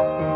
Bye.